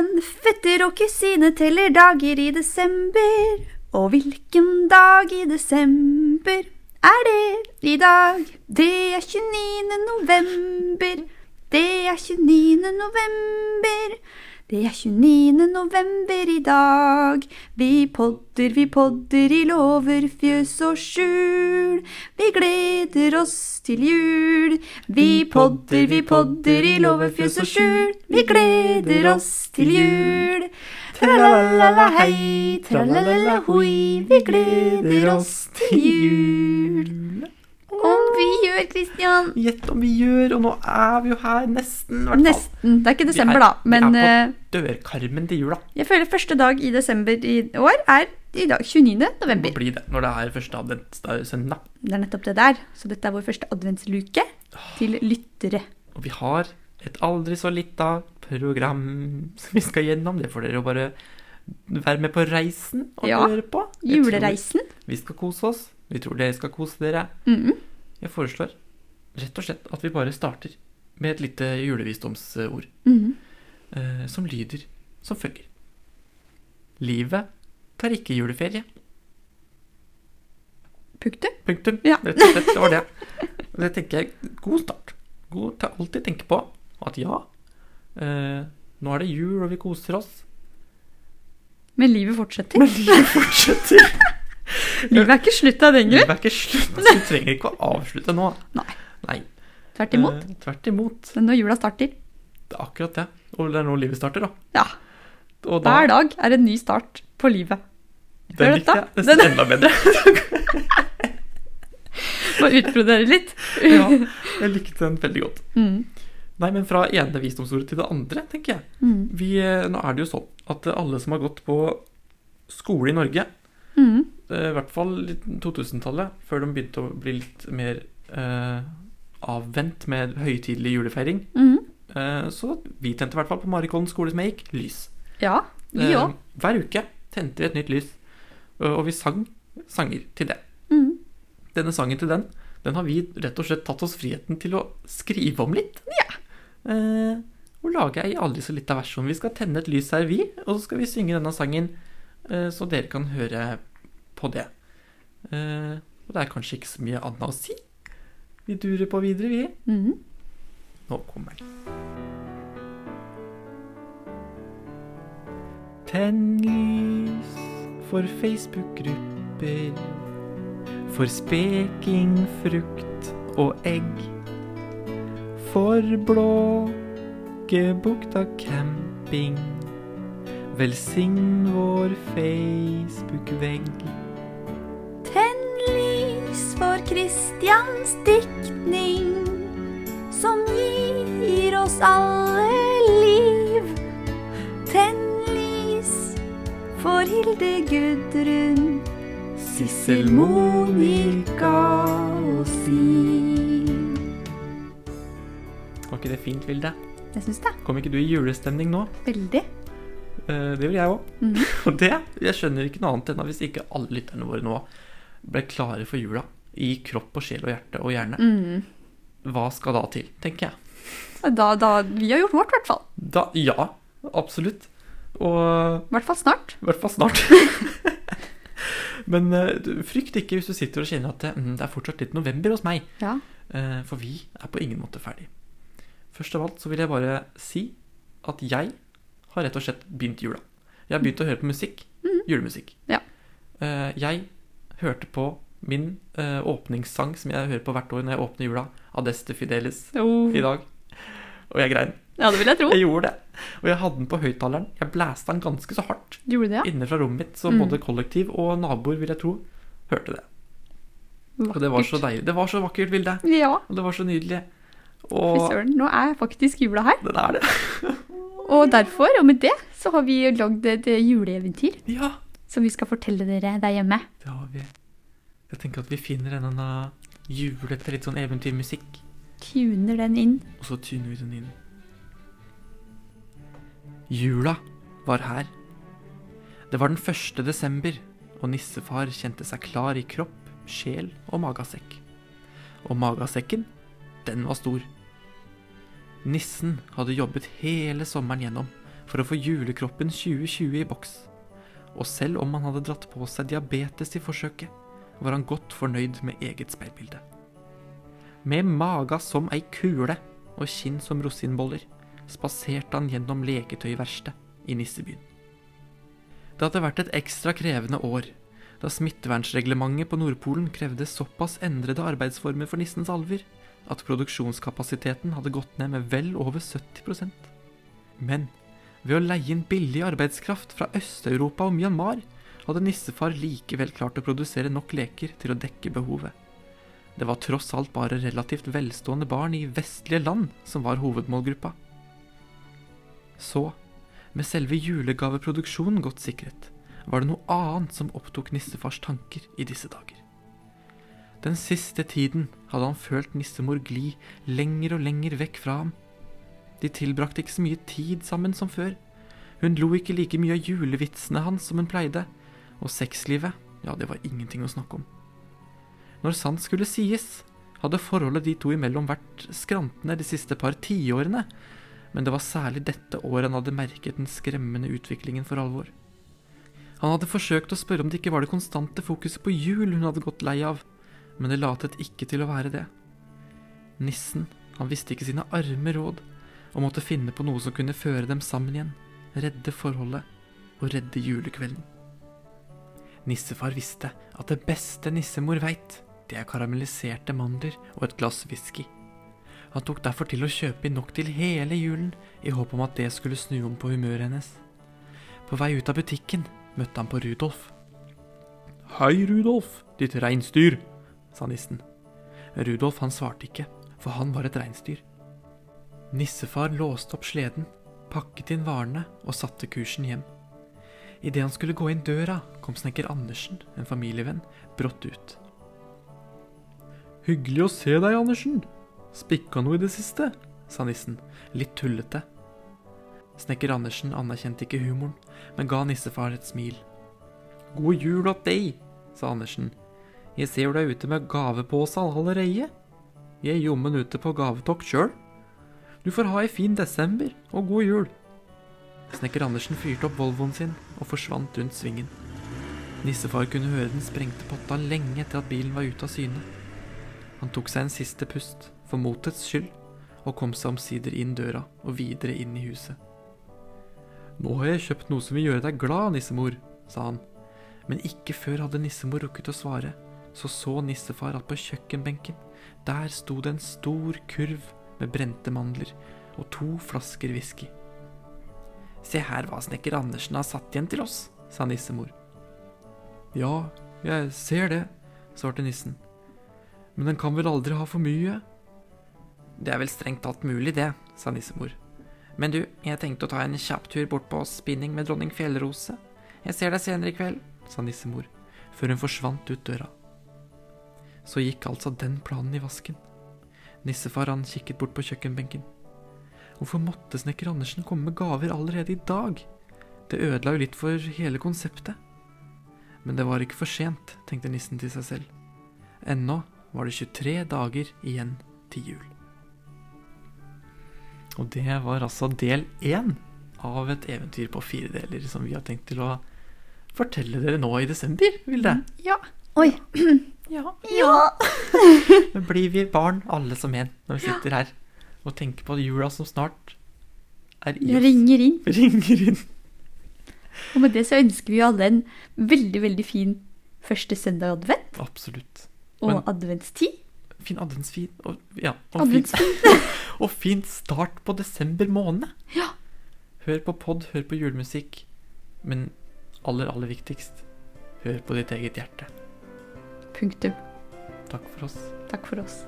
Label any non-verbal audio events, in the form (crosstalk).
igjen. Fetter og kusine teller dager i desember. Og hvilken dag i desember er det i dag? Det er 29. november. Det er 29. november. Det er 29. november i dag. Vi podder, vi podder i låver, fjøs og skjul. Vi gleder oss til jul. Vi podder, vi podder i låver, fjøs og skjul. Vi gleder oss til jul. Tra-la-la-la hei, tra-la-la-la hoi. Vi gleder oss til jul. Gjør, Christian. Gjett om vi gjør, og nå er vi jo her nesten. Hvertfall. Nesten. Det er ikke desember, er- da. Men Vi eh, er på dørkarmen til jula. jeg føler første dag i desember i år er i dag 29. November. Det blir det når det er første adventssøndag. Det er nettopp det der. Så dette er vår første adventsluke til lyttere. Og vi har et aldri så lita program som vi skal gjennom. Det får dere jo bare være med på reisen og Ja, høre på. Jeg Julereisen. Vi skal kose oss. Vi tror dere skal kose dere. Mhm. Jeg foreslår rett og slett at vi bare starter med et lite julevisdomsord. Mhm. eh, som lyder som følger. Livet tar ikke juleferie. Punktum. Punktum. Ja. Rett og slett, det var det. Og det tenker jeg god start. God til alltid tenke på at ja, eh, nå er det jul, og vi koser oss. Men livet fortsetter. Men livet fortsetter. Livet er ikke slutt av den grunn. Livet er ikke slutt. Så du trenger ikke å avslutte nå. Nei. Nei. Tvert imot. Eh, tvert imot. Det er når jula starter. Det er akkurat det. Og det er nå livet starter, da. Ja. Og Hver dag er en ny start på livet. Den Hør likte dette. jeg nesten enda bedre. (laughs) Må utbrodere litt. (laughs) Ja, jeg likte den veldig godt. Mm. Nei, men fra ene visdomsordet til det andre, tenker jeg. Mm. Vi, eh, nå er det jo sånn at alle som har gått på skole i Norge, Mm. Eh, i hvert fall 2000-tallet, før de begynte å bli litt mer eh, avvent med høytidelig julefeiring, Mm. eh, så vi tente i hvert fall på Marikollen skole som jeg gikk, lys. Ja, vi Eh, hver uke tente vi et nytt lys, og vi sang sanger til det. Mm. Denne sangen til den, den har vi rett og slett tatt oss friheten til å skrive om litt. Eh, og lage ei aldri så lita versjon. Vi skal tenne et lys her, vi, og så skal vi synge denne sangen, eh, så dere kan høre på det. Eh, og det er kanskje ikke så mye annet å si. Vi durer på videre, vi. Mm. Nå kommer den. Tenn lys for Facebook-grupper. For speking, frukt og egg. For Blåkebukta camping. Velsign vår Facebook-vegg. Kristians diktning, som gir oss alle liv. Tenn lys for Hilde Gudrun, Sissel, Monica og Siv. Var ikke det fint, Vilde? Jeg syns det. Kom ikke du i julestemning nå? Veldig. Eh, Det vil jeg òg. Mm. (laughs) Og det Jeg skjønner ikke noe annet enn at hvis ikke alle lytterne våre nå ble klare for jula i kropp og sjel og hjerte og hjerne, Mm. hva skal da til, tenker jeg. Da, da, vi har gjort vårt, i hvert fall. Da, ja, absolutt. Og I hvert fall snart. i hvert fall snart. (laughs) Men uh, frykt ikke hvis du sitter og kjenner at det, mm, det er fortsatt litt november hos meg. Ja. Uh, For vi er på ingen måte ferdig. Først av alt så vil jeg bare si at jeg har rett og slett begynt jula. Jeg har begynt å høre på musikk. Julemusikk. Ja. Uh, Jeg hørte på min eh, åpningssang som jeg hører på hvert år når jeg åpner jula, Adeste Fidelis, Oh. i dag. Og jeg grein. Ja, det vil jeg tro. Jeg gjorde det. Og jeg hadde den på høyttaleren. Jeg blæste den ganske så hardt Gjorde det, ja? inne fra rommet mitt, så Mm. både kollektiv og naboer, vil jeg tro, hørte det. Og det var så deilig. Det var så vakkert, Vilde. Ja. Og det var så nydelig. Fy søren, nå er faktisk jula her. den er det. (laughs) Og derfor, og med det, så har vi lagd et juleeventyr Ja, som vi skal fortelle dere der hjemme. det har vi. Jeg tenker at vi finner en denne julete, litt sånn eventyrmusikk, Tuner den inn. og så tuner vi den inn. Jula var her. Det var den første desember, og nissefar kjente seg klar i kropp, sjel og magasekk. Og magasekken, den var stor. Nissen hadde jobbet hele sommeren gjennom for å få julekroppen 2020 i boks. Og selv om han hadde dratt på seg diabetes i forsøket, var han godt fornøyd med eget speilbilde. Med maga som ei kule og kinn som rosinboller spaserte han gjennom leketøyverkstedet i nissebyen. Det hadde vært et ekstra krevende år, da smittevernreglementet på Nordpolen krevde såpass endrede arbeidsformer for nissens alver at produksjonskapasiteten hadde gått ned med vel over 70% Men ved å leie inn billig arbeidskraft fra Øst-Europa og Myanmar hadde nissefar likevel klart å produsere nok leker til å dekke behovet. Det var tross alt bare relativt velstående barn i vestlige land som var hovedmålgruppa. Så, med selve julegaveproduksjonen godt sikret, var det noe annet som opptok nissefars tanker i disse dager. Den siste tiden hadde han følt nissemor gli lenger og lenger vekk fra ham. De tilbrakte ikke så mye tid sammen som før. Hun lo ikke like mye av julevitsene hans som hun pleide, og sexlivet, ja, det var ingenting å snakke om. Når sant skulle sies, hadde forholdet de to imellom vært skrantende de siste par tiårene, men det var særlig dette året han hadde merket den skremmende utviklingen for alvor. Han hadde forsøkt å spørre om det ikke var det konstante fokuset på jul hun hadde gått lei av, men det latet ikke til å være det. Nissen, han visste ikke sine arme råd, og måtte finne på noe som kunne føre dem sammen igjen, redde forholdet og redde julekvelden. Nissefar visste at det beste nissemor veit, det er karamelliserte mandler og et glass whisky. Han tok derfor til å kjøpe inn nok til hele julen, i håp om at det skulle snu om på humøret hennes. På vei ut av butikken møtte han på Rudolf. Hei, Rudolf, ditt reinsdyr, sa nissen. Rudolf han svarte ikke, for han var et reinsdyr. Nissefar låste opp sleden, pakket inn varene og satte kursen hjem. Idet han skulle gå inn døra, kom snekker Andersen, en familievenn, brått ut. Hyggelig å se deg, Andersen. Spikka noe i det siste? sa nissen, litt tullete. Snekker Andersen anerkjente ikke humoren, men ga nissefar et smil. God jul åt deg, sa Andersen. Jeg ser du er ute med gavepose allerede. Jeg er jommen ute på gavetokt sjøl. Du får ha ei fin desember, og god jul. Snekker Andersen fyrte opp Volvoen sin og forsvant rundt svingen. Nissefar kunne høre den sprengte potta lenge etter at bilen var ute av syne. Han tok seg en siste pust, for motets skyld, og kom seg omsider inn døra og videre inn i huset. Nå har jeg kjøpt noe som vil gjøre deg glad, nissemor, sa han. Men ikke før hadde nissemor rukket å svare, så så nissefar at på kjøkkenbenken, der sto det en stor kurv med brente mandler og to flasker whisky. Se her hva snekker Andersen har satt igjen til oss, sa nissemor. Ja, jeg ser det, svarte nissen. Men den kan vel aldri ha for mye? Det er vel strengt alt mulig, det, sa nissemor. Men du, jeg tenkte å ta en kjapp tur bort på spinning med dronning Fjellrose. Jeg ser deg senere i kveld, sa nissemor, før hun forsvant ut døra. Så gikk altså den planen i vasken. Nissefar han kikket bort på kjøkkenbenken. Hvorfor måtte snekker Andersen komme med gaver allerede i dag? Det ødela jo litt for hele konseptet. Men det var ikke for sent, tenkte nissen til seg selv. Ennå var det 23 dager igjen til jul. Og det var altså del én av et eventyr på fire deler som vi har tenkt til å fortelle dere nå i desember, Vilde. Ja. Oi. Ja. Ja. ja. (laughs) blir vi barn alle som en når vi sitter her og tenke på jula som snart er i oss. ringer inn. (laughs) Ringer inn. Og med det så ønsker vi alle en veldig, veldig fin første søndag advent Absolutt. og Men- adventstid. Fin adventsfin og, ja, og, fin, (laughs) og fin start på desember måned. Ja. Hør på pod, hør på julemusikk, men aller, aller viktigst, hør på ditt eget hjerte. Punktum. Takk for oss. Takk for oss.